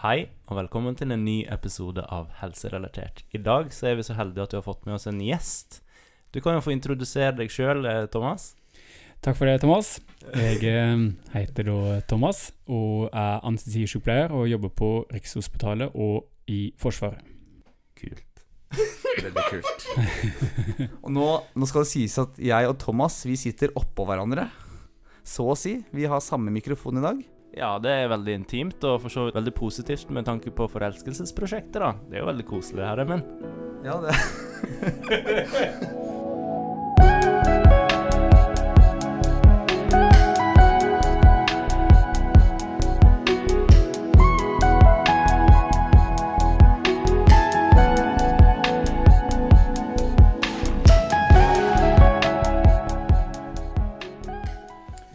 Hei, og velkommen til en ny episode av Helserelatert. I dag så er vi så heldige at vi har fått med oss en gjest. Du kan jo få introdusere deg sjøl, Thomas. Takk for det, Thomas. Jeg eh, heter da Thomas og er anestesisykepleier og jobber på Rikshospitalet og i Forsvaret. Kult. Veldig kult. Og nå, nå skal det sies at jeg og Thomas vi sitter oppå hverandre. Så å si. Vi har samme mikrofon i dag. Ja, det er veldig intimt, og for så vidt veldig positivt med tanke på forelskelsesprosjektet, da. Det er jo veldig koselig her, men Ja, det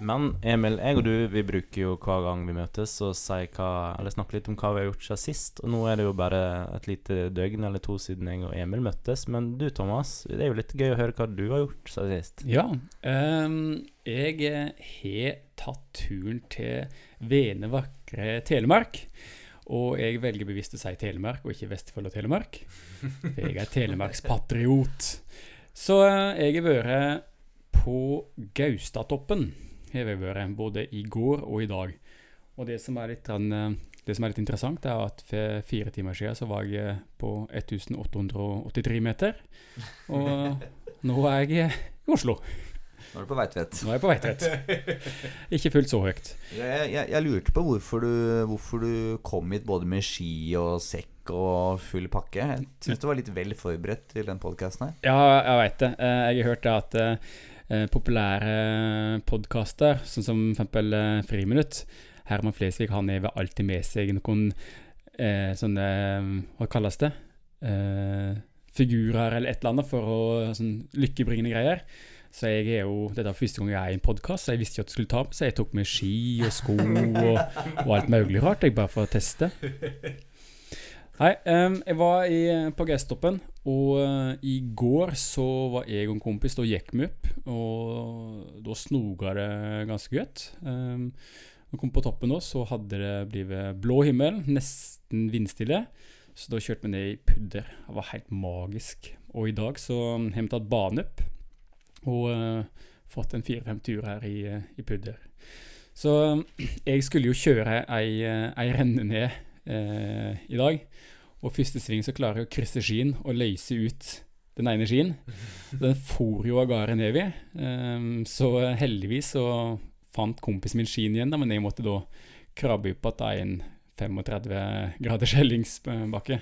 Men Emil, jeg og du vi bruker jo hver gang vi møtes å snakke litt om hva vi har gjort siden sist. Og nå er det jo bare et lite døgn eller to siden jeg og Emil møttes. Men du Thomas, det er jo litt gøy å høre hva du har gjort siden sist. Ja, um, jeg har tatt turen til vene, vakre Telemark. Og jeg velger bevisst å si Telemark, og ikke Vestfold og Telemark. For jeg er telemarkspatriot. Så eh, jeg har vært på Gaustatoppen. Har jeg vært både i går og i dag. Og det som er litt, eh, det som er litt interessant, er at for fire timer siden så var jeg på 1883 meter. Og nå er jeg i Oslo. Nå er du på Veitvet. Nå er jeg på Veitvet. Ikke fullt så høyt. Jeg, jeg, jeg lurte på hvorfor du, hvorfor du kom hit både med ski og sekk og full pakke. Jeg syns du var litt vel forberedt til den podkasten her. Ja, jeg veit det. Eh, Jeg har hørt det at eh, populære podkaster, sånn som eksempel eh, Friminutt Herman Flesvig han er vel alltid med seg noen eh, sånne Hva kalles det? Eh, figurer eller et eller annet for å sånn lykkebringende greier. Så jeg er jo, Dette er første gang jeg er i en podkast, så jeg visste ikke at jeg skulle ta på, så jeg tok med ski og sko og, og alt mulig rart, jeg bare for å teste. Nei, Um, jeg var i, på Gastoppen, og uh, i går så var jeg og en kompis Da gikk vi opp, og da snoga det ganske godt. Um, når vi kom på toppen nå, så hadde det blitt blå himmel, nesten vindstille. Så da kjørte vi ned i pudder. Det var helt magisk. Og i dag så har vi tatt bane opp, og uh, fått en fire-fem tur her i, eh, i pudder. Så jeg skulle jo kjøre ei, eh, ei renne ned eh, i dag. Og første sving så klarer jeg å krysse skien og løse ut den ene skien. Den for jo av gårde nedover. Eh, så heldigvis så fant kompisen min skien igjen, da, men jeg måtte da krabbe opp igjen en 35 graders hellingsbakke.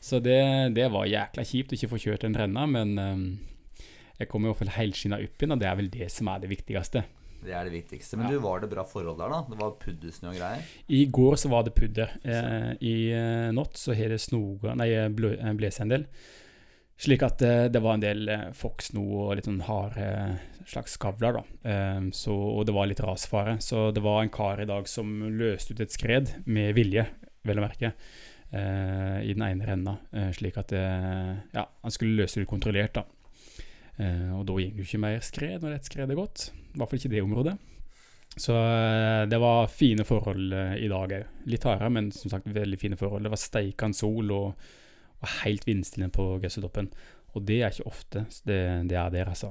Så det, det var jækla kjipt å ikke få kjørt den renna, men eh, jeg kom i hvert fall helskinna opp igjen, og det er vel det som er det viktigste. Det er det viktigste. Men Ja. du, var det bra forhold der, da? Det var puddersnø og greier? I går så var det pudder. Eh, I eh, natt så har det snoga Nei, blø, eh, blåst en del. Slik at eh, det var en del eh, fokksno og litt sånn harde slags kavler, da. Eh, så, og det var litt rasfare. Så det var en kar i dag som løste ut et skred, med vilje, vel å merke, eh, i den ene renna. Eh, slik at det Ja, han skulle løse det kontrollert, da. Eh, og da gikk det jo ikke mer skred når et skred er gått. I hvert fall ikke det området. Så eh, det var fine forhold eh, i dag òg. Litt hardere, men som sagt veldig fine forhold. Det var steikende sol og, og helt vindstille på Gausetoppen. Og det er ikke ofte det, det er der, altså.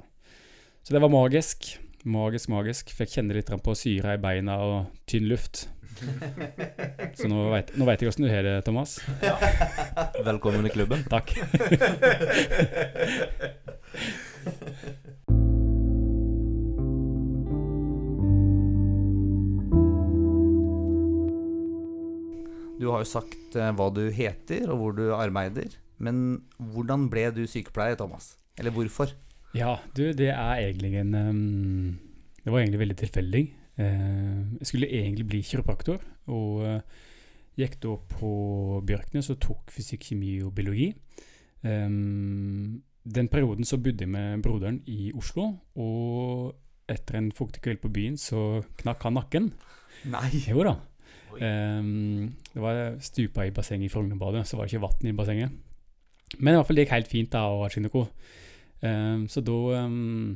Så det var magisk. Magisk, magisk. Fikk kjenne litt på syre i beina og tynn luft. Så nå vet, nå vet jeg åssen du har det, Thomas. Velkommen i klubben. Takk. Du har jo sagt eh, hva du heter, og hvor du arbeider. Men hvordan ble du sykepleier, Thomas? Eller hvorfor? Ja, du, det er egentlig en ehm, Det var egentlig veldig tilfeldig. Eh, jeg skulle egentlig bli kiropraktor, og eh, gikk da på Bjørknes og tok fysikk, kjemi og biologi. Ehm, den perioden så bodde jeg med broderen i Oslo, og etter en fuktig kveld på byen så knakk han nakken. Nei! Jo da. Ehm, det var stupa i bassenget i Frognerbadet, så var det ikke vann i bassenget. Men i hvert fall det gikk helt fint da, og Shinoko. Um, så da ehm,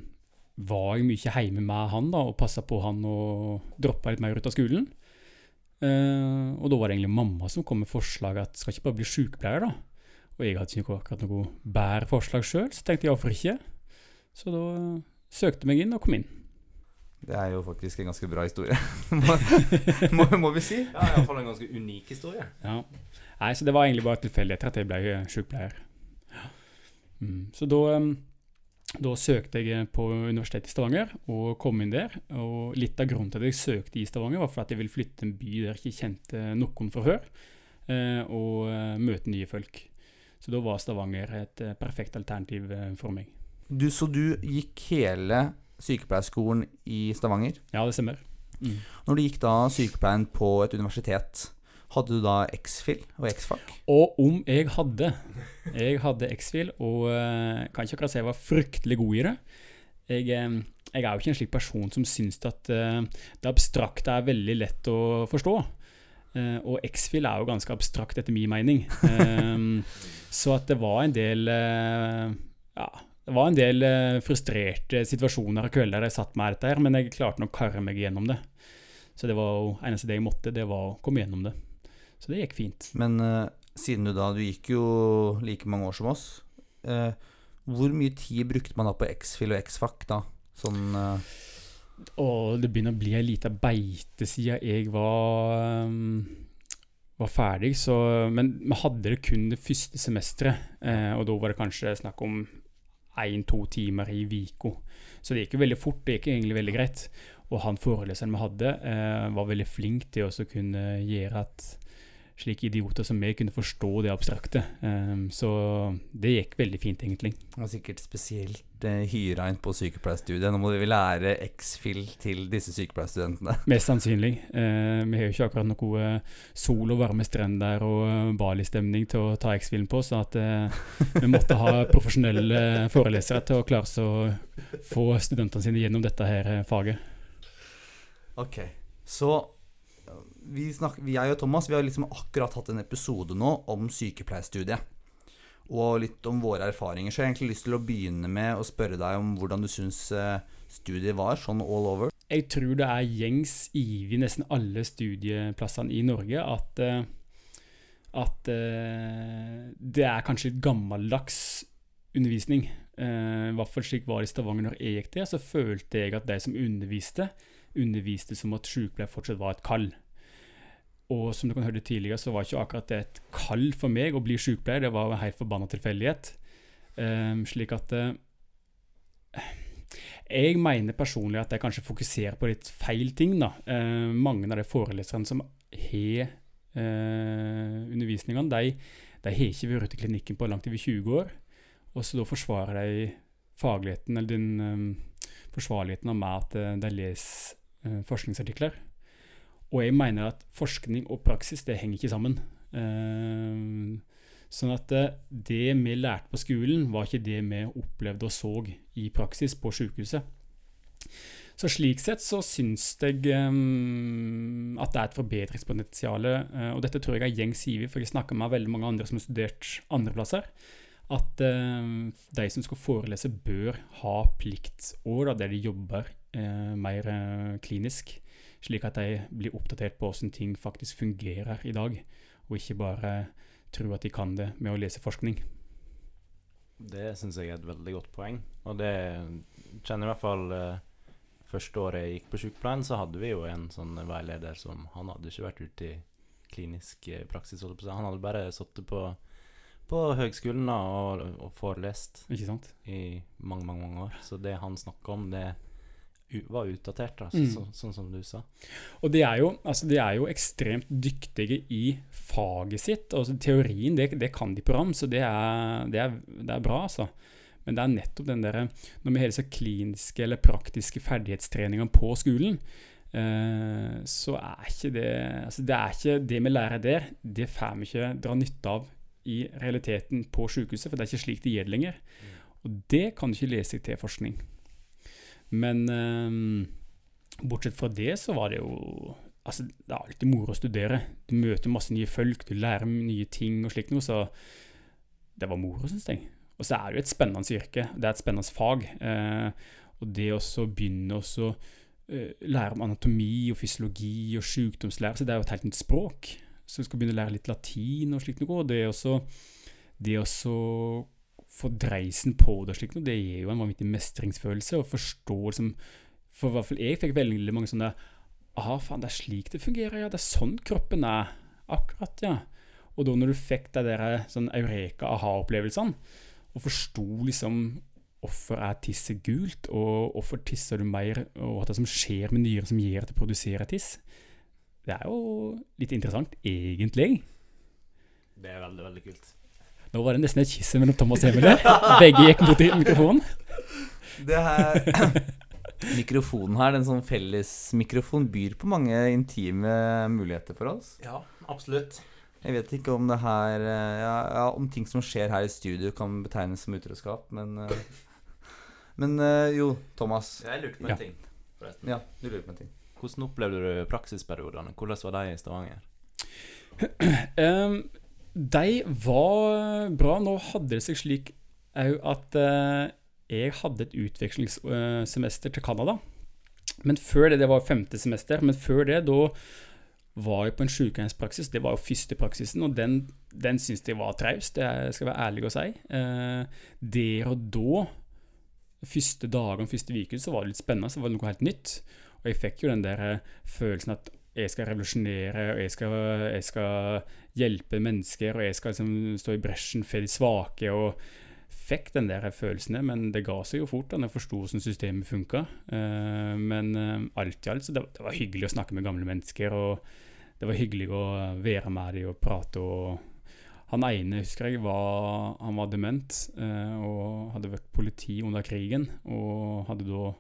var jeg mye hjemme med han da, og passa på han og droppa litt mer ut av skolen. Eh, og da var det egentlig mamma som kom med forslaget at skal ikke bare bli sykepleier, da? Og jeg hadde ikke akkurat noe bedre forslag sjøl, så tenkte jeg hvorfor ikke? Så da eh, søkte jeg meg inn og kom inn. Det er jo faktisk en ganske bra historie, må, må, må vi si. Ja, iallfall en ganske unik historie. Ja. Nei, så det var egentlig bare tilfeldigheter at jeg ble eh, sykepleier. Mm. Så da, da søkte jeg på Universitetet i Stavanger og kom inn der. Og litt av grunnen til at jeg søkte i Stavanger, var for at jeg ville flytte til en by der jeg ikke kjente noen fra før, eh, og eh, møte nye folk. Så da var Stavanger et eh, perfekt alternativ eh, for meg. Du, så du gikk hele sykepleierskolen i Stavanger. Ja, det stemmer. Mm. Når du gikk da sykepleien på et universitet, hadde du da X-FIL og X-FAC? Og om jeg hadde Jeg hadde X-Fil, og uh, kan ikke akkurat si jeg var fryktelig god i det. Jeg, eh, jeg er jo ikke en slik person som syns at uh, det abstrakte er veldig lett å forstå. Uh, og X-Fil er jo ganske abstrakt, etter min mening. Um, så at det var en del Ja, det var en del eh, frustrerte situasjoner og kvelder der jeg satt med dette her, men jeg klarte nok å karre meg gjennom det. Så det var jo eneste det jeg måtte, det var å komme gjennom det. Så det gikk fint. Men uh, siden du da Du gikk jo like mange år som oss. Uh, hvor mye tid brukte man da på X-FIL og X-FAC da? Sånn uh... Og det begynner å bli ei lita beite siden jeg var, um, var ferdig. Så, men vi hadde det kun det første semesteret, eh, og da var det kanskje snakk om én-to timer i uka. Så det gikk jo veldig fort, det gikk egentlig veldig greit. Og han foreleseren vi hadde, eh, var veldig flink til å kunne gjøre at slike idioter som meg kunne forstå det abstrakte. Eh, så det gikk veldig fint, egentlig. Var sikkert spesielt eh, hyra inn på sykepleierstudiet. Nå må vi lære X-FIL til disse sykepleierstudentene. Mest sannsynlig. Eh, vi har jo ikke akkurat noe eh, sol og varme strender og eh, Bali-stemning til å ta X-Fillen på, så at eh, vi måtte ha profesjonelle forelesere til å klare å få studentene sine gjennom dette her faget. Ok, så vi snakker, vi, jeg og Thomas vi har liksom akkurat hatt en episode nå om sykepleierstudiet. Og litt om våre erfaringer. Så jeg har egentlig lyst til å begynne med å spørre deg om hvordan du syns eh, studiet var, sånn all over. Jeg tror det er gjengs i nesten alle studieplassene i Norge at, eh, at eh, det er kanskje litt gammeldags undervisning. I hvert fall slik var det i Stavanger når jeg gikk der, så følte jeg at de som underviste, underviste som at sykepleier fortsatt var et kall. Og som du kan høre tidligere, så var ikke akkurat det et kall for meg å bli sykepleier. Det var en helt forbanna tilfeldighet. Um, slik at uh, Jeg mener personlig at jeg kanskje fokuserer på litt feil ting. da. Uh, mange av de foreleserne som har uh, undervisningene, de, de har ikke vært i klinikken på langt over 20 år. Og så da forsvarer de fagligheten, eller den um, forsvarligheten av meg at de leser forskningsartikler. Og jeg mener at forskning og praksis det henger ikke sammen. Uh, sånn at det vi lærte på skolen, var ikke det vi opplevde og så i praksis på sykehuset. Så slik sett så syns jeg um, at det er et forbedringspotensial. Uh, og dette tror jeg er gjengs ivig, for jeg snakker med veldig mange andre som har studert andre plasser. At uh, de som skal forelese, bør ha pliktår der de jobber mer klinisk slik at de blir oppdatert på hvordan ting faktisk fungerer i dag, og ikke bare tror at de kan det med å lese forskning. Det syns jeg er et veldig godt poeng, og det kjenner jeg i hvert fall eh, Første året jeg gikk på sykepleien, så hadde vi jo en sånn veileder som Han hadde ikke vært ute i klinisk eh, praksis, han hadde bare sittet på, på høgskolen da, og, og forelest Ikke sant? i mange, mange, mange år. Så det han snakker om, det u- var utdatert, da, så, Mm. så, sånn som du sa. Og de er, jo, altså de er jo ekstremt dyktige i faget sitt. Altså teorien, det, det kan de på ram, så det er, det, er, det er bra, altså. Men det er nettopp den der, Når vi har disse kliniske eller praktiske ferdighetstreningene på skolen, eh, så er ikke det Altså, det er ikke det vi lærer der, det får vi ikke dra nytte av i realiteten på sykehuset, for det er ikke slik det gjør det lenger. Og det kan du ikke lese i til forskning. Men eh, bortsett fra det, så var det jo Altså, det er alltid moro å studere. Du møter masse nye folk, du lærer nye ting og slikt noe, så det var moro, syns jeg. Og så er det jo et spennende yrke. Det er et spennende fag. Eh, og det å begynne å eh, lære om anatomi og fysiologi og sykdomslære, så det er jo et helt nytt språk. Så du skal begynne å lære litt latin og slikt noe. Og det også, det også få dreisen på det og slik noe, det gir jo en vanvittig mestringsfølelse. Og forstår som For i hvert fall jeg fikk veldig mange sånne Aha, faen, det er slik det fungerer, ja. Det er sånn kroppen er. Akkurat, ja. Og da når du fikk de der sånn eureka-aha-opplevelsene, og forsto liksom hvorfor er tisset gult, og hvorfor tisser du mer, og hva det som skjer med nyrer som gjør at du produserer tiss, det er jo litt interessant, egentlig. Det er veldig, veldig kult. Nå var det nesten et kyss mellom Thomas og Emil. Begge gikk mot mikrofonen. Det her Mikrofonen her, den sånn fellesmikrofon, byr på mange intime muligheter for oss. Ja, absolutt. Jeg vet ikke om det her eh, ja, ja, Om ting som skjer her i studio kan betegnes som utroskap, men eh, Men eh, jo, Thomas. Jeg lurte på en Ja. ting. forresten. Ja, du lurte på en ting. Hvordan opplevde du praksisperiodene? Hvordan var de i Stavanger? Um, de var bra. Nå hadde det seg slik òg at eh, jeg hadde et utvekslingssemester til Canada. Men før det, det var femte semester, men før det, da var jeg på en sykehjemspraksis. Det var jo første praksisen, og den, den syntes jeg var traust, det skal jeg være ærlig å si. Eh, der og da, første dagen, første uken, så var det litt spennende, så var det noe helt nytt. Og jeg fikk jo den der eh, følelsen at jeg skal revolusjonere, og jeg skal, jeg skal hjelpe mennesker, og jeg skal liksom stå i bresjen for de svake. og fikk den der følelsen, men det ga seg jo fort da jeg forsto hvordan systemet funka. Eh, men eh, alt i alt så det, var hyggelig å snakke med gamle mennesker, og det var hyggelig å være med dem og prate. og Han ene husker jeg var, han var dement eh, og hadde vært politi under krigen, og hadde da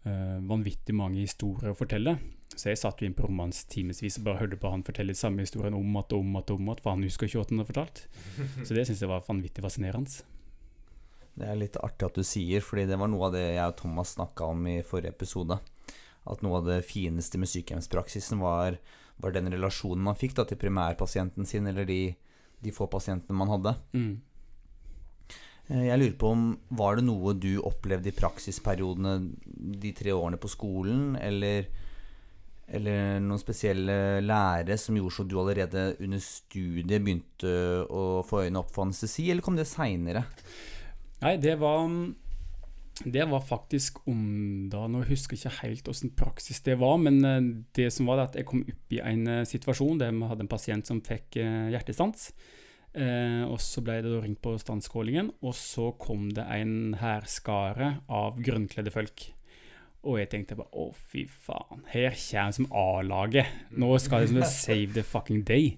vanvittig mange historier å fortelle. Så jeg satt jo inn på rommet hans timevis og bare hørte på han fortelle samme historien om at og om at og om at, for han husker ikke hva han har fortalt. Så det syns jeg var vanvittig fascinerende. Det er litt artig at du sier, fordi det var noe av det jeg og Thomas snakka om i forrige episode. At noe av det fineste med sykehjemspraksisen var, var den relasjonen man fikk da, til primærpasienten sin, eller de, de få pasientene man hadde. Mm. Eh, Jeg lurer på om Var det noe du opplevde i praksisperiodene de tre årene på skolen, eller, eller noen spesielle lærere som gjorde så du allerede under studiet begynte å få øynene opp for anestesi, eller kom det seinere? Nei, det var Det var faktisk om da Nå husker jeg ikke helt åssen praksis det var, men eh, det som var det at jeg kom opp i en eh, situasjon der vi hadde en pasient som fikk eh, hjertestans. Eh, og så ble det ringt på stanskålingen, og så kom det en hærskare av grønnkledde folk. Og jeg tenkte bare å, fy faen, her kommer som A-laget. Nå skal det som save the fucking day.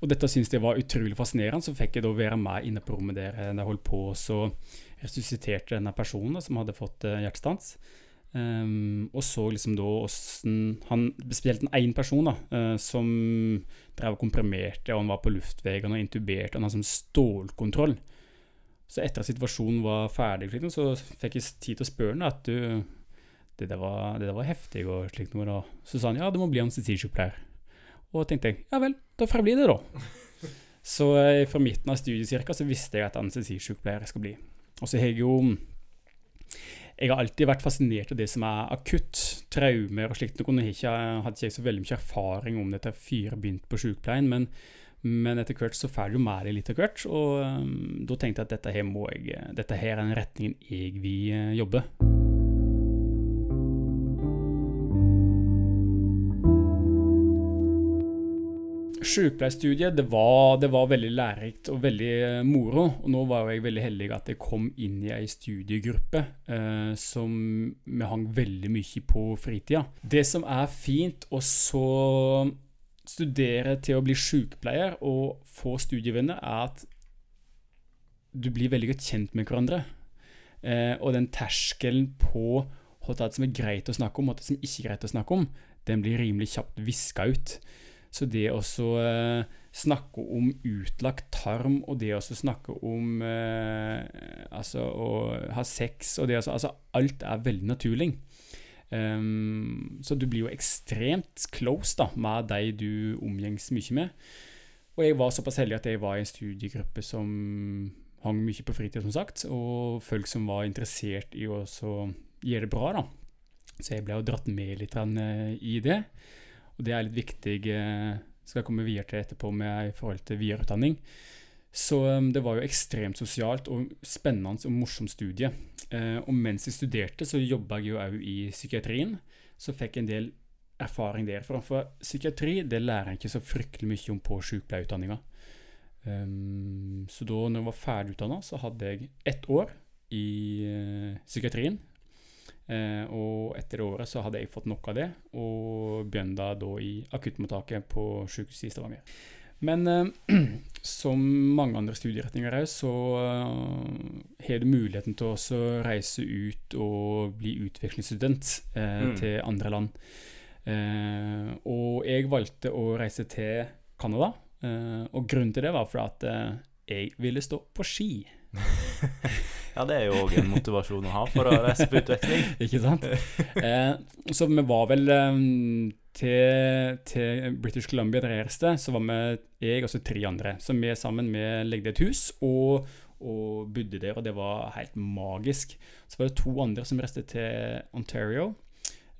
Og dette syntes jeg var utrolig fascinerende. Så fikk jeg da være med inne på rommet der jeg holdt på, så resusciterte denne personen som hadde fått uh, hjertestans. Um, og så liksom da åssen han Spesielt en én person da, uh, som drev og komprimerte, og han var på luftveien og intuberte, og han hadde sånn stålkontroll. Så etter at situasjonen var ferdig, så fikk jeg tid til å spørre ham at du det der, var, det der var heftig og slikt noe. da. Så sa han ja, du må bli anestesisykepleier. Og tenkte jeg ja vel, da får jeg bli det, da. Så eh, fra midten av studiecirka så visste jeg at anestesisykepleier skal bli. Og så har jeg jo Jeg har alltid vært fascinert av det som er akutt. Traumer og slikt. Nå hadde ikke jeg så veldig mye erfaring om dette før jeg begynte på sykepleien, men, men etter hvert så får du med deg litt av hvert. Og um, da tenkte jeg at dette her, må jeg, dette her er den retningen jeg vil uh, jobbe. Sykepleierstudiet det var, det var veldig lærerikt og veldig eh, moro. Og nå var jeg veldig heldig at jeg kom inn i ei studiegruppe eh, som vi hang veldig mye på fritida. Det som er fint å så studere til å bli sykepleier og få studievenner, er at du blir veldig godt kjent med hverandre. Eh, og den terskelen på hva som er greit å snakke om, og hva som ikke er greit å snakke om, den blir rimelig kjapt viska ut. Så det å eh, snakke om utlagt tarm, og det å snakke om eh, altså å ha sex og det altså, altså Alt er veldig naturlig. Um, så du blir jo ekstremt close da, med de du omgjengs mye med. Og jeg var såpass heldig at jeg var i en studiegruppe som hang mye på fritid, som sagt, og folk som var interessert i å gjøre det bra, da. Så jeg ble jo dratt med litt eh, i det. Og det er litt viktig, eh, skal jeg komme videre til etterpå med i forhold til videreutdanning. Så um, det var jo ekstremt sosialt og spennende og morsomt studie. Eh, og mens jeg studerte, så jobba jeg jo òg i psykiatrien. Så fikk jeg en del erfaring derfra. For psykiatri det lærer jeg ikke så fryktelig mye om på sykepleierutdanninga. Um, så da når jeg var ferdigutdanna, så hadde jeg ett år i uh, psykiatrien. Eh, og etter året så hadde jeg fått nok av det, og begynte da i akuttmottaket på sykehuset i Stavanger. Men eh, som mange andre studieretninger òg, så eh, har du muligheten til å reise ut og bli utvekslingsstudent eh, Mm. til andre land. Eh, og jeg valgte å reise til Canada, eh, og grunnen til det var fordi at jeg ville stå på ski. Ja, det er jo òg en motivasjon å ha for å reise på utveksling. Ikke sant? Eh, så vi var vel eh, til, til British Columbia der jeg reiste, så var vi jeg og så tre andre. Så vi sammen vi legde et hus og, og bodde der, og det var helt magisk. Så var det to andre som reiste til Ontario,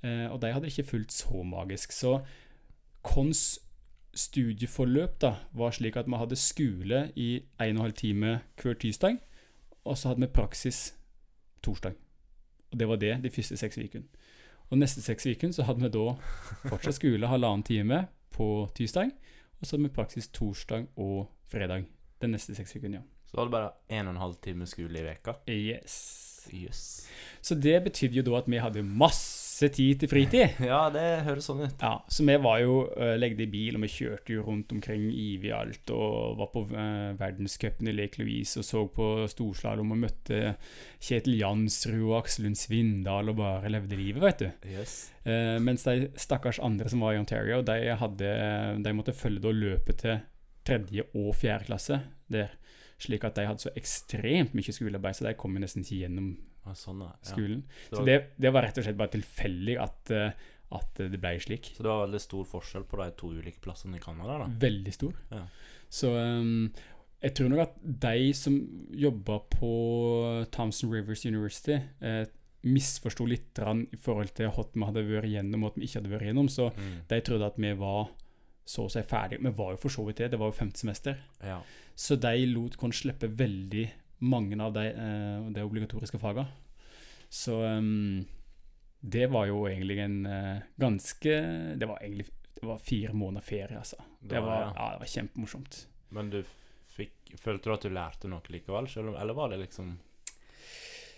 eh, og de hadde ikke fulgt så magisk. Så Kons studieforløp da, var slik at vi hadde skole i en og en halv time hver tirsdag, og så hadde vi praksis torsdag. Og det var det de første seks ukene. Og neste seks ukene så hadde vi da fortsatt skole halvannen time på tirsdag, og så hadde vi praksis torsdag og fredag den neste seks ukene, ja. Så var det bare en og en halv time skole i veka. Yes. yes. Så det betydde jo da at vi hadde masse tid til fritid. Ja, det høres sånn ut. Ja, så vi var jo uh, legde i bil, og vi kjørte jo rundt omkring Ivi alt, og var på uh, verdenscupen i Lake Louise og så på storslalåm og møtte Kjetil Jansrud og Aksel Lund Svindal og bare levde livet, vet du. Yes. Eh, mens de stakkars andre som var i Ontario, de, hadde, de måtte følge og løpe til tredje og fjerde klasse der. Slik at de hadde så ekstremt mye skolearbeid, så de kom jo nesten ikke gjennom Ah, sånn, ja. Skolen. Så Så det, det, det var rett og slett bare tilfeldig at, eh, at det ble slik. så det var veldig stor forskjell på de to ulike plassene i Canada, da. Veldig stor. Ja. Så um, jeg tror nok at de som jobba på Thompson Rivers University, eh, misforsto litt i forhold til hva vi hadde vært gjennom og hva vi ikke hadde vært gjennom. Så Mm. de trodde at vi var så å si ferdige. Vi var jo for så vidt det, det var jo femte semester. Ja. Så de lot oss slippe veldig mange av de, eh, de obligatoriske fagene. Så um, det var jo egentlig en uh, ganske Det var egentlig det var fire måneder ferie, altså. Det var, ja. ja, det var kjempemorsomt. Men du fikk Følte du at du lærte noe likevel, selv om, eller var det liksom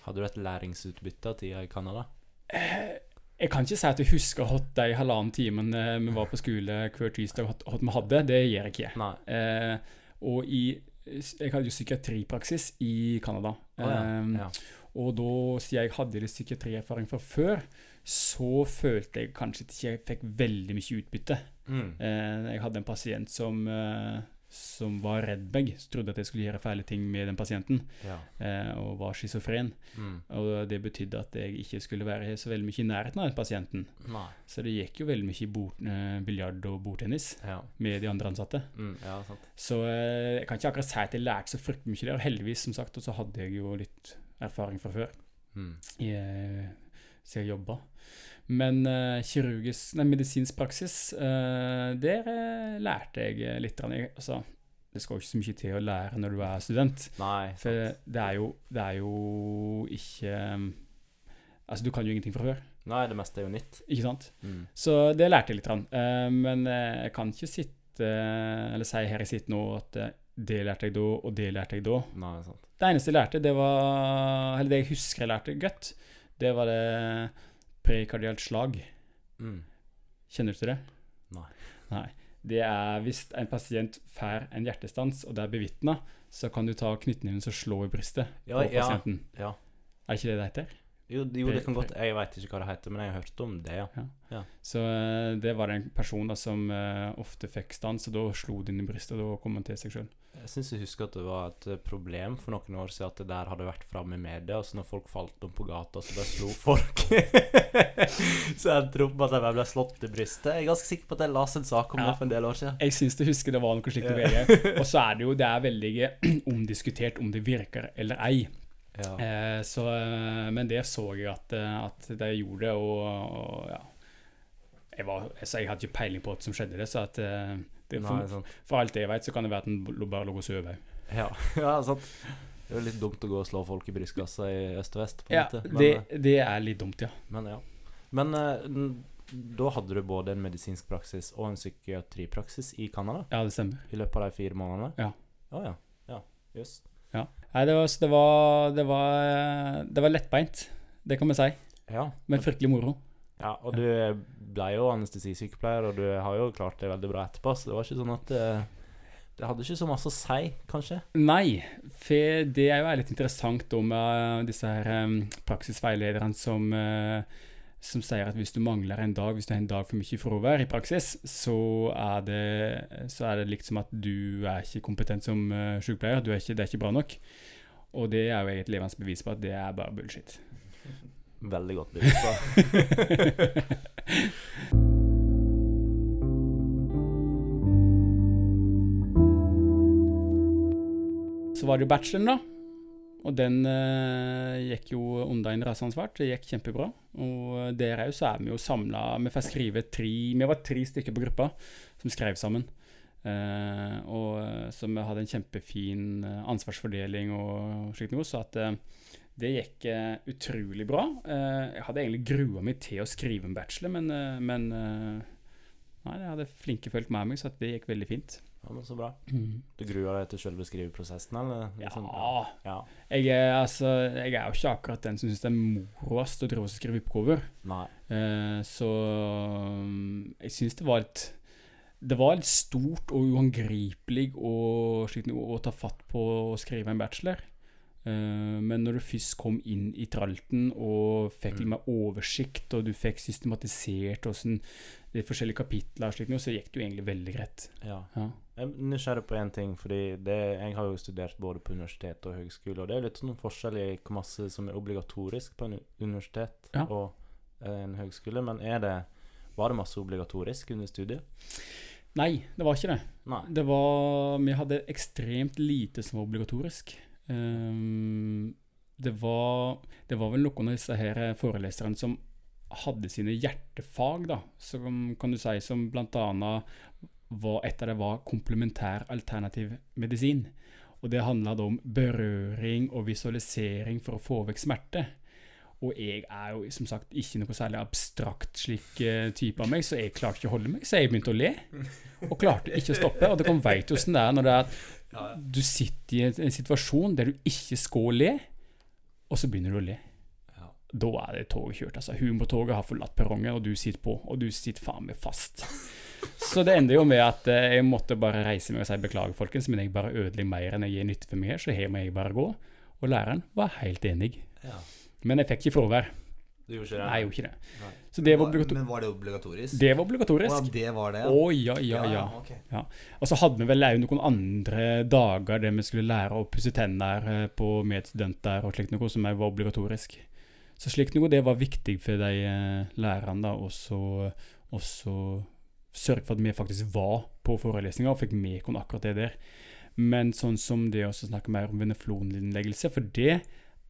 Hadde du et læringsutbytte av tida i Canada? Eh, Jeg kan ikke si at jeg husker hva de halvannen timen vi var på skole hver tirsdag, hva vi hadde. Det gjør jeg ikke. Nei. Eh, og i Jeg hadde jo psykiatripraksis i Canada. Oh, ja. Eh, ja. Og da, siden jeg hadde litt psykiatrierfaring fra før, så følte jeg kanskje at jeg ikke fikk veldig mye utbytte. Mm. Eh, jeg hadde en pasient som, eh, som var redd meg, trodde at jeg skulle gjøre feil ting med den pasienten, ja. eh, og var schizofren. Mm. Og det betydde at jeg ikke skulle være så veldig mye i nærheten av den pasienten. Nei. Så det gikk jo veldig mye i bord, eh, biljard og bordtennis Ja. med de andre ansatte. Mm. ja, sant. Så eh, jeg kan ikke akkurat si at jeg lærte så fryktelig mye der. Heldigvis, som sagt, og så hadde jeg jo litt erfaring fra før Mm. i, eh, så jeg jobba. Men eh, kirurgisk, nei, medisinsk praksis, eh, der eh, lærte jeg litt. altså, det skal jo ikke så mye til å lære når du er student. Nei. For det er jo, det er jo ikke Altså, du kan jo ingenting fra før, Nei, det meste er jo nytt. ikke sant? Mm. Så det lærte jeg litt. men jeg kan ikke sitte Eller si her jeg sitter nå at det lærte jeg da, og det lærte jeg da. Nei, sant. Det eneste jeg lærte, det var Eller det jeg husker jeg lærte godt, det var det prekardialt slag. Mm. Kjenner du til det? Nei. Nei. Det er hvis en pasient får en hjertestans, og det er bevitna, så kan du ta knyttneven og slå i brystet Ja, på ja. Ja. Er ikke det det heter? Jo, jo, det kan godt Jeg veit ikke hva det heter, men jeg har hørt om det, ja. Så uh, det var en person da som uh, ofte fikk stans, og da slo det inn i brystet, og da kom han til seg sjøl. Jeg syns jeg husker at det var et eh, problem for noen år siden at det der hadde vært framme i media, og så når folk falt om på gata, så bare slo folk. så jeg tror på at de ble slått i brystet. Jeg er ganske sikker på at jeg leste en sak om Ja. det for en del år siden. Jeg syns jeg husker det var noe slikt på Ja. VG. Og så er det jo det er veldig omdiskutert om det virker eller ei. Ja. Eh, så, eh, men det så jeg at, eh, at de gjorde og, og ja. Jeg, var, altså, jeg hadde ikke peiling på hva som skjedde, det, så at det, det, Nei, sånn. for alt jeg vet, så kan det være at den bare lå og sov òg. ja. ja, sant. Det er jo litt dumt å gå og slå folk i brystkassa i øst og vest. på en Ja, måte. Men, det, eh, det er litt dumt, ja. men ja. Men eh, da hadde du både en medisinsk praksis og en psykiatripraksis i Canada Ja, det stemmer. i løpet av de fire månedene? Ja. Å ja. Ja, jøss. Nei, det var, det var, det var, det var lettbeint, det kan vi si. Ja. Men fryktelig moro. ja. Og du ble jo anestesisykepleier, og du har jo klart det veldig bra etterpå, så det var ikke sånn at det, det hadde ikke så masse å si, kanskje? Nei, for det er jo litt interessant med disse her em, praksisveilederne som, eh, som sier at hvis du mangler en dag, hvis du har en dag for mye fravær i praksis, så er, det, så er det liksom at du er ikke kompetent som uh, sykepleier. Du er ikke, det er ikke bra nok. Og det er jo et levende bevis på at det er bare bullshit. Veldig godt bevis på. Så var det jo bacheloren, da. Og den eh, gikk jo unna en rasende. Det gikk kjempebra. Og der òg så er vi jo samla Vi får skrive tre Vi var tre stykker på gruppa som skrev sammen. Eh, og eh, Så vi hadde en kjempefin eh, ansvarsfordeling og slikt noe. Så at eh, det gikk eh, utrolig bra. Eh, jeg hadde egentlig grua meg til å skrive en bachelor, men, eh, men eh, Nei, jeg hadde flinke folk med meg, så det gikk veldig fint. Ja, men så bra. Du gruer deg til selve skriveprosessen, eller? Ja. Liksom, ja. Jeg er, altså, jeg er jo ikke akkurat den som syns det er moroest å drive og skrive oppgaver. Eh, så um, jeg syns det var litt Det var litt stort og uangripelig å, slik å ta fatt på å skrive en bachelor. Eh, men når du først kom inn i tralten og fikk litt mer oversikt, og du fikk systematisert hvordan de forskjellige noe, så gikk det jo egentlig veldig greit. Ja. Ja. Jeg er nysgjerrig på én ting, fordi det, jeg har jo studert både på universitet og høgskole, og det er litt sånn forskjell i hvor masse som er obligatorisk på en universitet Ja. og eh, en høgskole, men er det var det masse obligatorisk under studiet? Nei, det var ikke det. Det var Vi hadde ekstremt lite som var obligatorisk. Um, det var Det var vel noen av disse her foreleserne som hadde sine hjertefag, da, som kan du si, som annet var Et av det var komplementær alternativ medisin. Og det handla om berøring og visualisering for å få vekk smerte. Og jeg er jo som sagt ikke noe særlig abstrakt slik eh, type av meg, så jeg klarte ikke å holde meg, så jeg begynte å le. Og klarte ikke å stoppe. Og dere jo hvordan det er når det er at du sitter i en, en situasjon der du ikke skal le, og så begynner du å le. Ja. Da er det toget kjørt. altså Humortoget har forlatt perrongen, og du sitter på. Og du sitter faen meg fast. Så det ender jo med at eh, jeg måtte bare reise meg og si beklager, folkens, men jeg bare ødelegger mer enn jeg gir nytte for meg her, så her må jeg bare gå. Og læreren var helt enig. ja. Men jeg fikk ikke fravær. Du gjorde ikke det? Nei, jeg gjorde ikke det. Nei. Så det var, obligator Men var det obligatorisk? det var obligatorisk. Og det var det, Å ja, ja, ja. ok. Og så hadde vi vel òg noen andre dager der vi skulle lære å pusse tenner eh, på medstudenter og slikt noe som òg var obligatorisk. Så slikt noe, det var viktig for de eh, lærerne, da, og så sørge for at vi faktisk var på forelesninga og fikk med oss akkurat det der. Men sånn som det å snakke mer om venefloninnleggelse, for det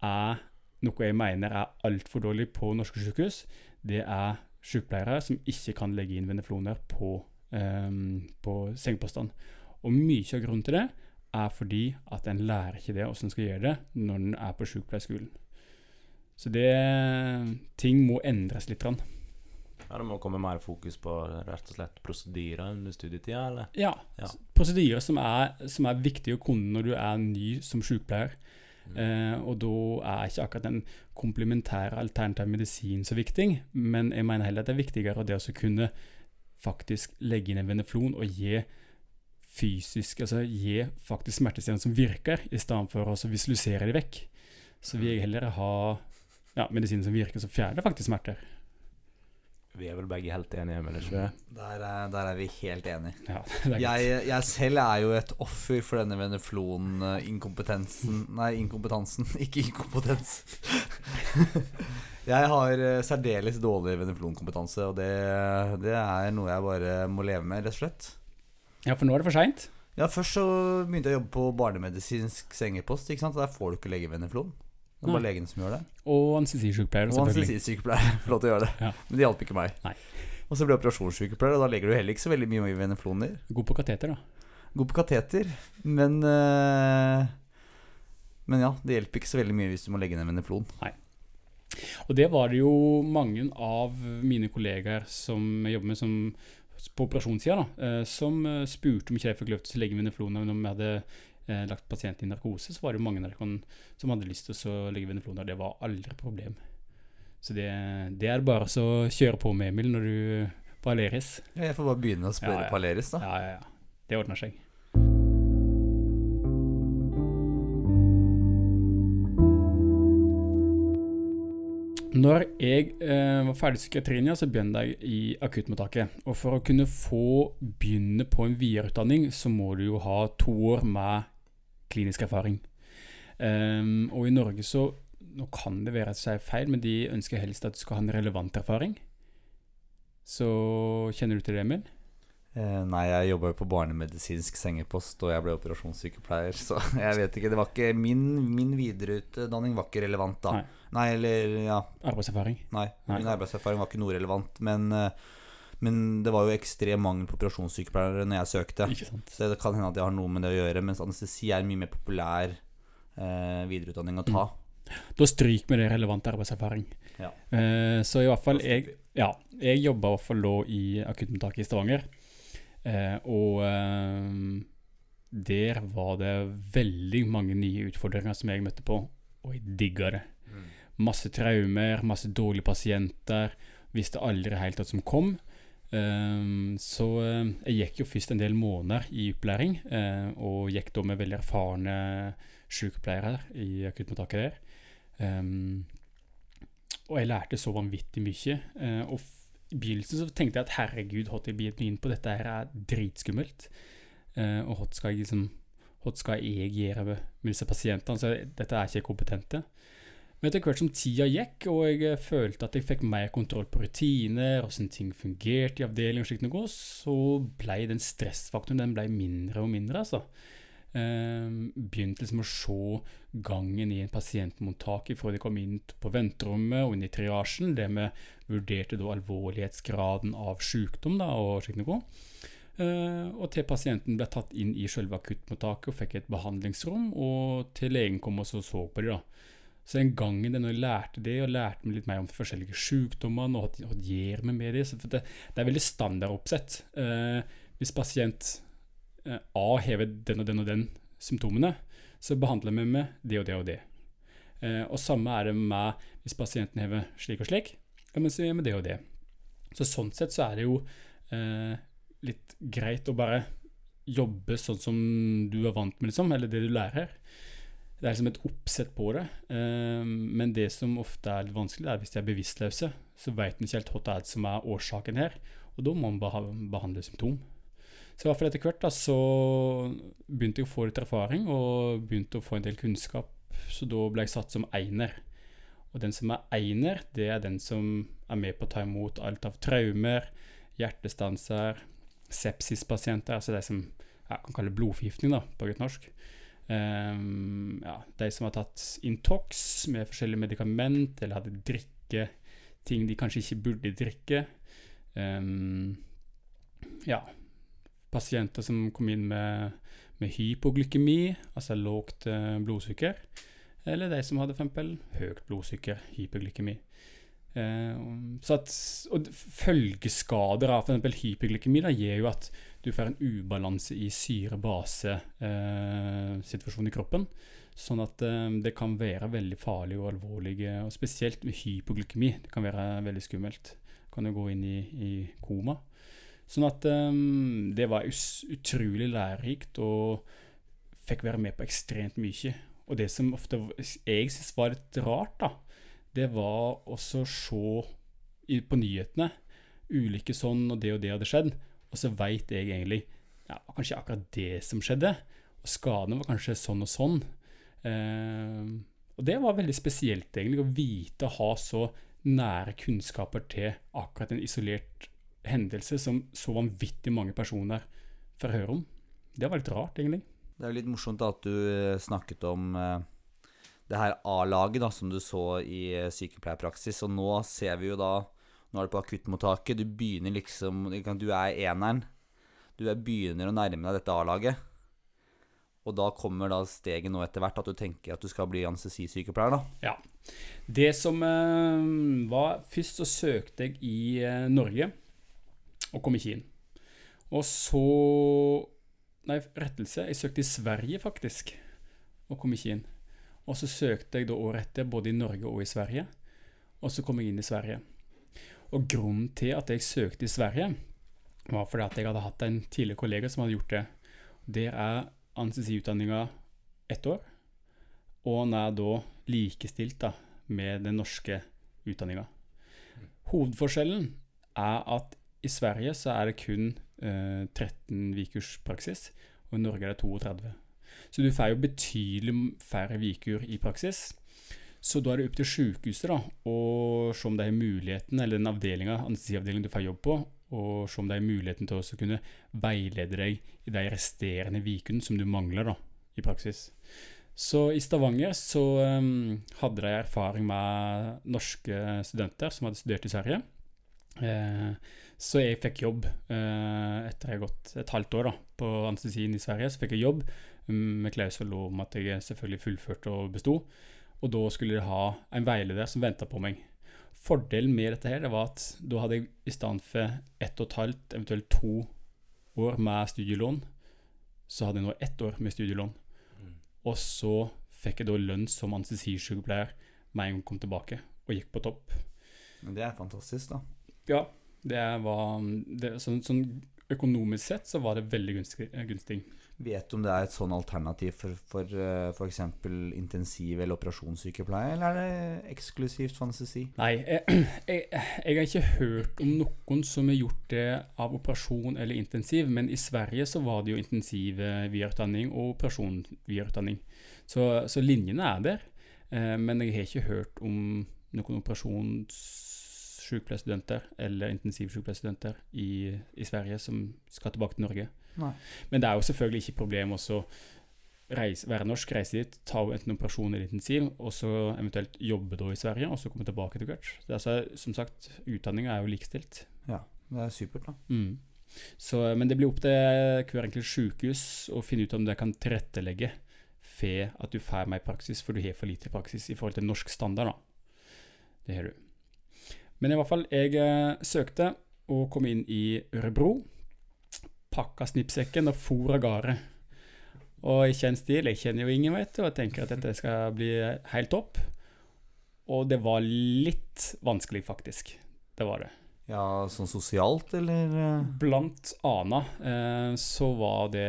er noe jeg mener er altfor dårlig på norske sykehus. Det er sykepleiere som ikke kan legge inn venefloner på, um, på sengepostene. Og mye av grunnen til det er fordi at en lærer ikke det hvordan en skal gjøre det når en er på sykepleierskolen. Så det Ting må endres litt. Grann. Ja, det må komme mer fokus på rett og slett prosedyrer under studietida, eller? Ja. Ja. Prosedyrer som er, som er viktige å kunne når du er ny som sykepleier. Mm. Eh, og da er ikke akkurat den komplementære alternativ medisin så viktig, men jeg mener heller at det er viktigere det å kunne faktisk legge inn en veneflon og gi fysisk, altså gi faktisk smertestillende som virker, i stedet for å visualisere de vekk. Så vil jeg heller ha ja, medisiner som virker, som fjerner faktisk smerter. Vi er vel begge helt enige, men ikke? Der er, der er vi helt enige. Ja. Jeg, jeg selv er jo et offer for denne veneflon-inkompetensen Nei, inkompetansen, ikke inkompetens. jeg har eh, særdeles dårlig veneflonkompetanse, og det, det er noe jeg bare må leve med, rett og slett. ja, for nå er det for seint. Ja, Først så begynte jeg å jobbe på barnemedisinsk sengepost. ikke sant? Der får du ikke legge veneflon. Det er bare legen som gjør det. Og anestesisykepleier, Og anestesisykepleier får lov til å gjøre det. Ja. Men det hjalp ikke meg. Nei. Og så blir jeg operasjonssykepleier, og da legger du heller ikke så veldig mye i venefloner. God på kateter, da. God på kateter, men øh, Men ja, det hjelper ikke så veldig mye hvis du må legge ned veneflon. Og det var det jo mange av mine kollegaer som jeg jobber med som, på operasjonssida, da, eh, som eh, spurte om ikke jeg fikk lov til å legge veneflon når vi hadde eh, lagt pasienten i narkose. Så var det jo mange narkon som hadde lyst til å legge veneflon, og det var aldri problem. Så det, det er bare så å kjøre på med, Emil, når du på Aleris. Ja, Jeg får bare begynne å spørre Ja, ja. på Aleris, da. Ja, ja, ja. Det ordner seg. Når jeg eh, var ferdig i psykiatrien, så begynte jeg i akuttmottaket. Og for å kunne få begynne på en videreutdanning, så må du jo ha to år med klinisk erfaring. Um, og i Norge så Nå kan det være at det er feil, men de ønsker helst at du skal ha en relevant erfaring. Så kjenner du til det, Emil? Eh, nei, jeg jobba jo på barnemedisinsk sengepost, og jeg ble operasjonssykepleier, så jeg vet ikke. Det var ikke Min, min videreutdanning var ikke relevant da. Nei. Nei, eller Ja, Arbeidserfaring. nei. Nei. Min arbeidserfaring var ikke noe relevant. Men, eh, men det var jo ekstrem mangel på operasjonssykepleiere når jeg søkte. Så det kan hende at det har noe med det å gjøre, mens anestesi er en mye mer populær eh, videreutdanning å ta. Da stryker vi det relevant arbeidserfaring. Ja. Eh, så i hvert fall jeg Ja, jeg jobba i hvert fall da i akuttmottaket i Stavanger. Eh, og eh, der var det veldig mange nye utfordringer som jeg møtte på, og jeg digga det. Masse traumer, masse dårlige pasienter. Visste aldri helt hva som kom. Ehm, så eh, jeg gikk jo først en del måneder i opplæring, eh, og gikk da med veldig erfarne sykepleiere i akuttmottaket der. Ehm, og jeg lærte så vanvittig mye. eh, og i begynnelsen så tenkte jeg at herregud, hva jeg bitt inn på dette her er dritskummelt. Og hva skal jeg liksom hva skal jeg gjøre med, disse pasientene? Så dette er ikke kompetente. Men etter hvert som tida gikk, og jeg eh, følte at jeg fikk mer kontroll på rutiner, hvordan ting fungerte i avdelingen, og slikt noe, så ble den stressfaktoren den ble mindre og mindre. altså. Eh, begynte liksom å se gangen i en pasientmottak fra de kom inn på venterommet og inn i triasjen, der vi vurderte da alvorlighetsgraden av sykdom da, og slikt noe. Eh, og til pasienten ble tatt inn i selve akuttmottaket og fikk et behandlingsrom, og til legen kom og så, så på det. Så den gangen når jeg lærte det, og lærte meg litt mer om forskjellige sykdommene, og hva gjør vi med det, så det, det er veldig standardoppsett. Eh, hvis pasient eh, A hever den og den og den symptomene, så behandler vi med det og det og det. Eh, og samme er det med hvis pasienten hever slik og slik, ja, men så gjør vi det og det. Så sånn sett så er det jo eh, litt greit å bare jobbe sånn som du er vant med, liksom, eller det du lærer. Det er liksom et oppsett på det. Eh, men det som ofte er litt vanskelig, er hvis de er bevisstløse. Så vet en ikke helt hva det er som er årsaken her, og da må man behandle symptom. Så i hvert fall etter hvert da, så begynte jeg å få litt erfaring, og begynte å få en del kunnskap. Så da ble jeg satt som einer. Og den som er einer, det er den som er med på å ta imot alt av traumer, hjertestanser, sepsispasienter, altså de som ja, kan kalle blodforgiftning da, på godt norsk. Ehm, ja, de som har tatt Intox med forskjellige medikament, eller hadde drikke ting de kanskje ikke burde drikke. Um, ja, pasienter som kom inn med, med hypoglykemi, altså lågt eh, blodsukker. Eller de som hadde eksempel høyt blodsukker, hypoglykemi. Eh, så at, og følgeskader av f.eks. hyperglykemi da, gir jo at du får en ubalanse i syre-base-situasjonen i kroppen. Sånn at eh, det kan være veldig farlig og alvorlig, eh, og spesielt med hypoglykemi. Det kan være veldig skummelt. Kan jo gå inn i, i koma. Sånn at eh, det var utrolig lærerikt, og fikk være med på ekstremt mye. Og det som ofte jeg syns var litt rart, da, det var også å se på nyhetene ulike sånn, og det og det hadde skjedd. Og så veit jeg egentlig ja, det var kanskje akkurat det som skjedde. Og skadene var kanskje sånn og sånn. Eh, og det var veldig spesielt, egentlig, å vite å ha så nære kunnskaper til akkurat en isolert hendelse som så vanvittig mange personer får høre om. Det var litt rart, egentlig. Det er jo litt morsomt at du eh, snakket om eh, det her A-laget som du så i eh, sykepleierpraksis. Og nå ser vi jo da Nå er du på akuttmottaket. Du begynner liksom Du er eneren. Du er begynner å nærme deg dette A-laget. Og da kommer da steget nå etter hvert at du tenker at du skal bli anestesisykepleier, da. Ja. Det som eh, var Først så søkte jeg i eh, Norge, og kom ikke inn. Og så Nei, rettelse. Jeg søkte i Sverige, faktisk, og kom ikke inn. Og så søkte jeg da året etter både i Norge og i Sverige, og så kom jeg inn i Sverige. Og grunnen til at jeg søkte i Sverige, var fordi at jeg hadde hatt en tidligere kollega som hadde gjort det. Der er anestesiutdanninga ett år, og den er da likestilt da, med den norske utdanninga. Hovedforskjellen er at i Sverige så er det kun eh, 13 ukers praksis, og i Norge er det 32. Så du får jo betydelig færre uker i praksis. Så da er det opp til sykehuset da, å se om det er muligheten, eller den avdelinga, anestesiavdelingen du får jobb på, og se om det er muligheten til å kunne veilede deg i de resterende ukene som du mangler da, i praksis. Så i Stavanger så um, hadde de erfaring med norske studenter som hadde studert i Sverige. Eh, så jeg fikk jobb eh, etter jeg har gått et halvt år da, på anestesien i Sverige. Så fikk jeg jobb um, med klausul om at jeg selvfølgelig fullførte og besto. Og da skulle de ha en veileder som venta på meg. Fordelen med dette her, det var at da hadde jeg i stedet for ett og et halvt, eventuelt to år med studielån, så hadde jeg nå ett år med studielån. Og så fikk jeg da lønn som anestesisykepleier med en gang jeg kom tilbake, og gikk på topp. Men det er fantastisk, da. Ja, det var det, sånn, sånn økonomisk sett så var det veldig gunstig. gunstig. Vet du om det er et sånn alternativ for for eh, f.eks. intensiv- eller operasjonssykepleie, eller er det eksklusivt anestesi? Nei, jeg, jeg, jeg har ikke hørt om noen som har gjort det av operasjon eller intensiv, men i Sverige så var det jo intensiv eh, videreutdanning og operasjon videreutdanning. Så, så linjene er der, eh, men jeg har ikke hørt om noen operasjonssykepleierstudenter eller intensivsykepleierstudenter i, i Sverige som skal tilbake til Norge. Nei. Men det er jo selvfølgelig ikke problem også reise, være norsk, reise dit, ta enten operasjon eller intensiv, og så eventuelt jobbe da i Sverige, og så komme tilbake til hvert. Er altså, som sagt, utdanninga er jo likestilt. Ja, det er supert, da. Mm. Så, men det blir opp til hver enkelt sykehus å finne ut om det kan tilrettelegge for at du får mer praksis, for du har for lite praksis i forhold til norsk standard. da. Det har du. Men i hvert fall, jeg eh, søkte og kom inn i Ørebro. Pakka snippsekken og for av gårde. Og i kjent stil, jeg kjenner jo ingen, vet du, og tenker at dette skal bli helt topp. Og det var litt vanskelig, faktisk. Det var det. Ja, sånn sosialt, eller? eh? Blant annet eh, så var det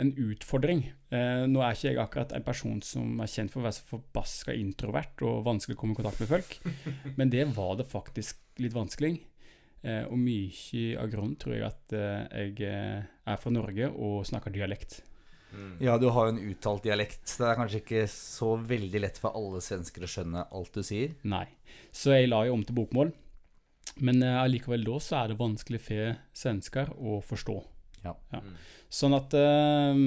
en utfordring. Eh, nå er ikke jeg akkurat en person som er kjent for å være så forbaska introvert og vanskelig å komme i kontakt med folk, men det var det faktisk litt vanskelig. Eh, og mye av grunnen tror jeg at eh, jeg eh, er fra Norge og snakker dialekt. Ja, du har jo en uttalt dialekt. så Det er kanskje ikke så veldig lett for alle svensker å skjønne alt du sier. Nei. Så jeg la jo om til bokmål. Men eh, allikevel da så er det vanskelig for svensker å forstå. Ja. Sånn at eh,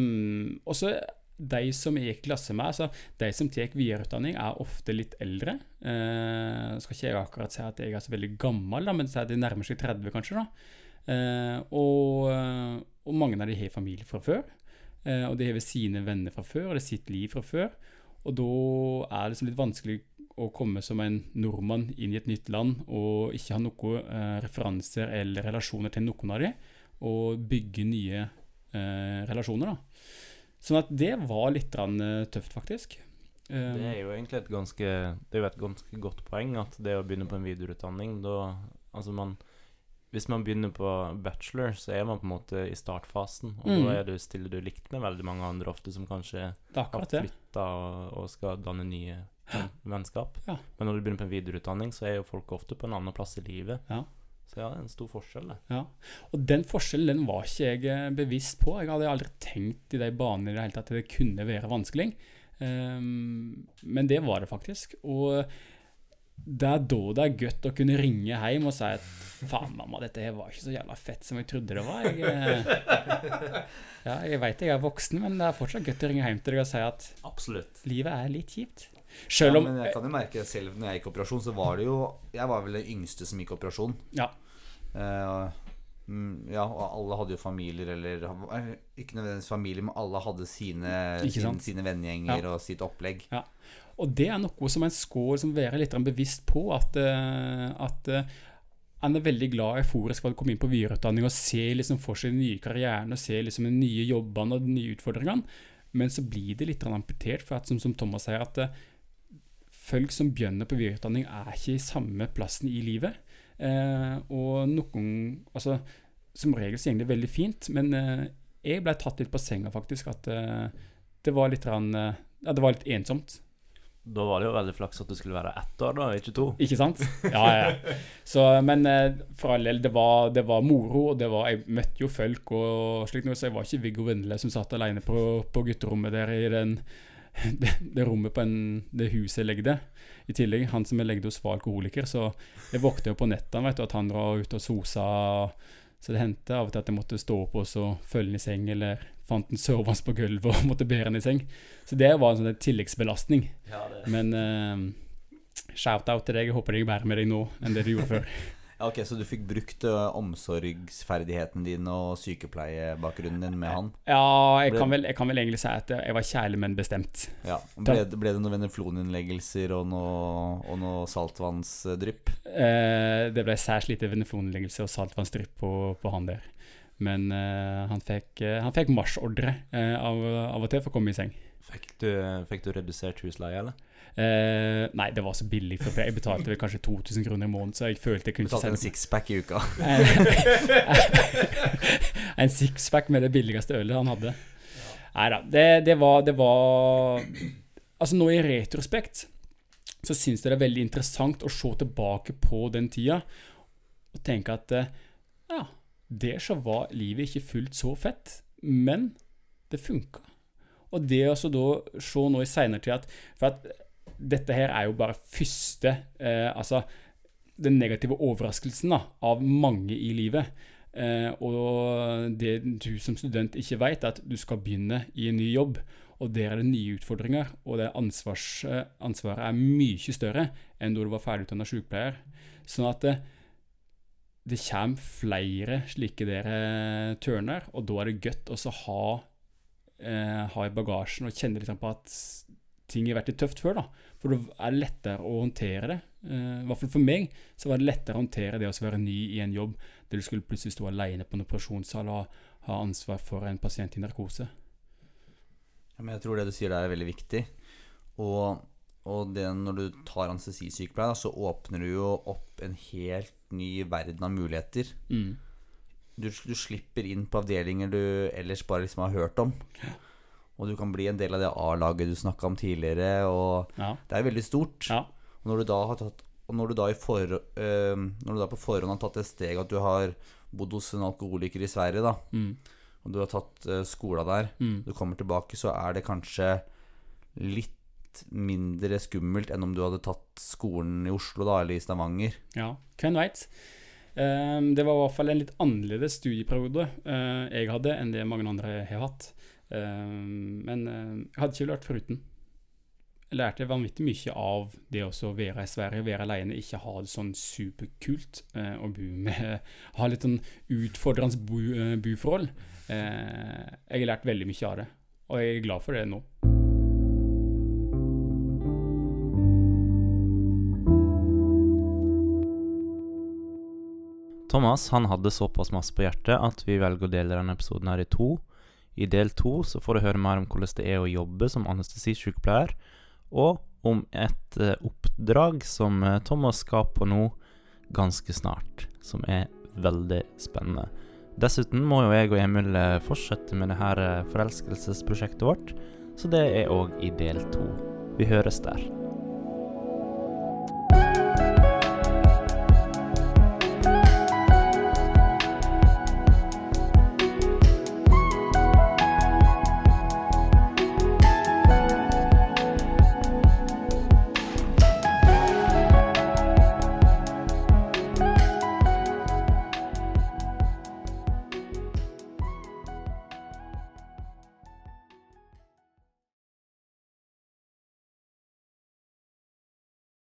Også de som gikk i klasse med, altså de som tar videreutdanning, er ofte litt eldre. Eh, skal ikke jeg akkurat si at jeg er så veldig gammel, da, men de nærmer seg 30, kanskje. da. Eh, og, eh, og mange av de har familie fra før. Eh, og de har sine venner fra før, og det er sitt liv fra før. Og da er det liksom litt vanskelig å komme som en nordmann inn i et nytt land og ikke ha noen eh, referanser eller relasjoner til noen av dem, og bygge nye eh, relasjoner. da. Sånn at det var litt eh, tøft, faktisk. Eh, Det er jo egentlig et ganske Det er jo et ganske godt poeng at det å begynne på en videreutdanning da Altså man Hvis man begynner på bachelor, så er man på en måte i startfasen. Og Mm. da er du, stiller du likt med veldig mange andre ofte som kanskje har flytta og, og skal danne nye vennskap. Ja. Men når du begynner på en videreutdanning, så er jo folk ofte på en annen plass i livet. Ja. Så ja, det er en stor forskjell, det. Ja. Og den forskjellen den var ikke jeg eh, bevisst på. Jeg hadde aldri tenkt i de banene i det hele tatt at det kunne være vanskelig. Um, men det var det faktisk. Og det er da det er godt å kunne ringe hjem og si at faen, mamma, dette her var ikke så jævla fett som jeg trodde det var. Jeg, eh, ja, jeg veit jeg er voksen, men det er fortsatt godt å ringe hjem til deg og si at Absolutt. livet er litt kjipt. Selv om ja, men jeg kan jo merke selv når jeg gikk operasjon, så var det jo Jeg var vel den yngste som gikk operasjon. Ja. Mm, ja, og alle hadde jo familier, eller eh, Ikke nødvendigvis familie, men alle hadde sine, sin, sine, vennegjenger ja. og sitt opplegg. Og det er noe som en skår som være litt bevisst på, at, eh, at han er veldig glad og euforisk for å komme inn på videreutdanning og se liksom for seg den nye karrieren og se liksom de nye jobbene og de nye utfordringene. Men så blir det litt amputert, for at, som, som Thomas sier, at folk som begynner på videreutdanning, er ikke i samme plassen i livet. Eh, og noen Altså, som regel så går det veldig fint, men eh, jeg ble tatt litt på senga, faktisk. At eh, det var litt, rann, eh, ja, det var litt ensomt. Da var det jo veldig flaks at du skulle være ett år, da, ikke to. Ikke sant? Ja, ja. Så, men eh, for all del, det var, det var moro, og det var, jeg møtte jo folk og slikt noe, så jeg var ikke Viggo Vindle som satt alene på, på gutterommet der i den, det, det rommet på en, det huset jeg legde. I tillegg, han som jeg legde hos var alkoholiker, så jeg våkte jo på nettene, vet du, at han var ute og sosa. Så det hendte av og til at jeg måtte stå opp og så følge han i seng, eller fant en sovende på gulvet og måtte bære han i seng. Så det var en sånn tilleggsbelastning. Ja. Men uh, shout-out til deg. Jeg håper det gikk bedre med deg nå enn det du gjorde før. Ja, ok, Så du fikk brukt eh, omsorgsferdigheten din og sykepleiebakgrunnen din med han? Ja, jeg Ble- kan, vel, jeg kan vel egentlig si at jeg var kjærlig, men bestemt. Ja. Ble, ble det noen venefloninnleggelser og noe, og noe saltvannsdrypp? Eh, det ble særs lite venefloninnleggelse og saltvannsdrypp på, på han der. Men eh, han fikk, uh, han fikk marsjordre eh, av, av og til for å komme i seng. Fikk du, fikk du redusert husleie, eller? Eh, nei, det var så billig. For jeg betalte vel kanskje 2000 kroner i måneden, så jeg følte jeg kunne ikke Betalte en sixpack i uka. en sixpack med det billigste ølet han hadde. Nei da. Det, det, var, det var Altså, nå i retrospekt så syns jeg det er veldig interessant å se tilbake på den tida og tenke at eh, ja, der så var livet ikke fullt så fett, men det funka. Og det å da se nå i seinere tid at For at dette her er jo bare første eh, Altså den negative overraskelsen da, av mange i livet. Eh, og det du som student ikke vet, er at du skal begynne i en ny jobb. Og der er det nye utfordringer, og ansvars, eh, ansvaret er mye større enn da du var ferdigutdanna sykepleier. Sånn at det, det kommer flere slike der eh, tørner, og da er det godt å ha, eh, ha i bagasjen og kjenne litt på at ting har vært litt tøft før. da. For det er lettere å håndtere det. Eh, I hvert fall for meg så var det lettere å håndtere det å være ny i en jobb der du skulle plutselig stå alene på en operasjonssal og ha ansvar for en pasient i narkose. Ja, men jeg tror det du sier der er veldig viktig. Og, og det, når du tar anestesisykepleie, så åpner du jo opp en helt ny verden av muligheter. Mm. Du, du slipper inn på avdelinger du ellers bare liksom har hørt om. Og du kan bli en del av det A-laget du snakka om tidligere. Og Ja. det er veldig stort. ja. Og når du da har tatt når du da, i for, øh, når du da på forhånd har tatt et steg at du har bodd hos en alkoholiker i Sverige, da, Mm. og du har tatt øh, skola der, Mm. du kommer tilbake, så er det kanskje litt mindre skummelt enn om du hadde tatt skolen i Oslo da, eller i Stavanger. Ja, hvem veit. Um, det var i hvert fall en litt annerledes studieperiode eh, jeg hadde enn det mange andre har hatt. Um, men eh, jeg hadde ikke lært foruten. Jeg lærte vanvittig mye av det å være i Sverige, være alene, ikke ha det sånn superkult eh, å bo med Ha litt sånn utfordrende bo, eh, boforhold. Eh, jeg har lært veldig mye av det, og jeg er glad for det nå. Thomas han hadde såpass masse på hjertet at vi velger å dele denne episoden her i to. I del to så får du høre mer om hvordan det er å jobbe som anestesisykepleier, og om et eh, oppdrag som eh, Thomas skal på nå ganske snart, som er veldig spennende. Dessuten må jo jeg og Emil eh, fortsette med det her forelskelsesprosjektet vårt, så det er òg i del to. Vi høres der.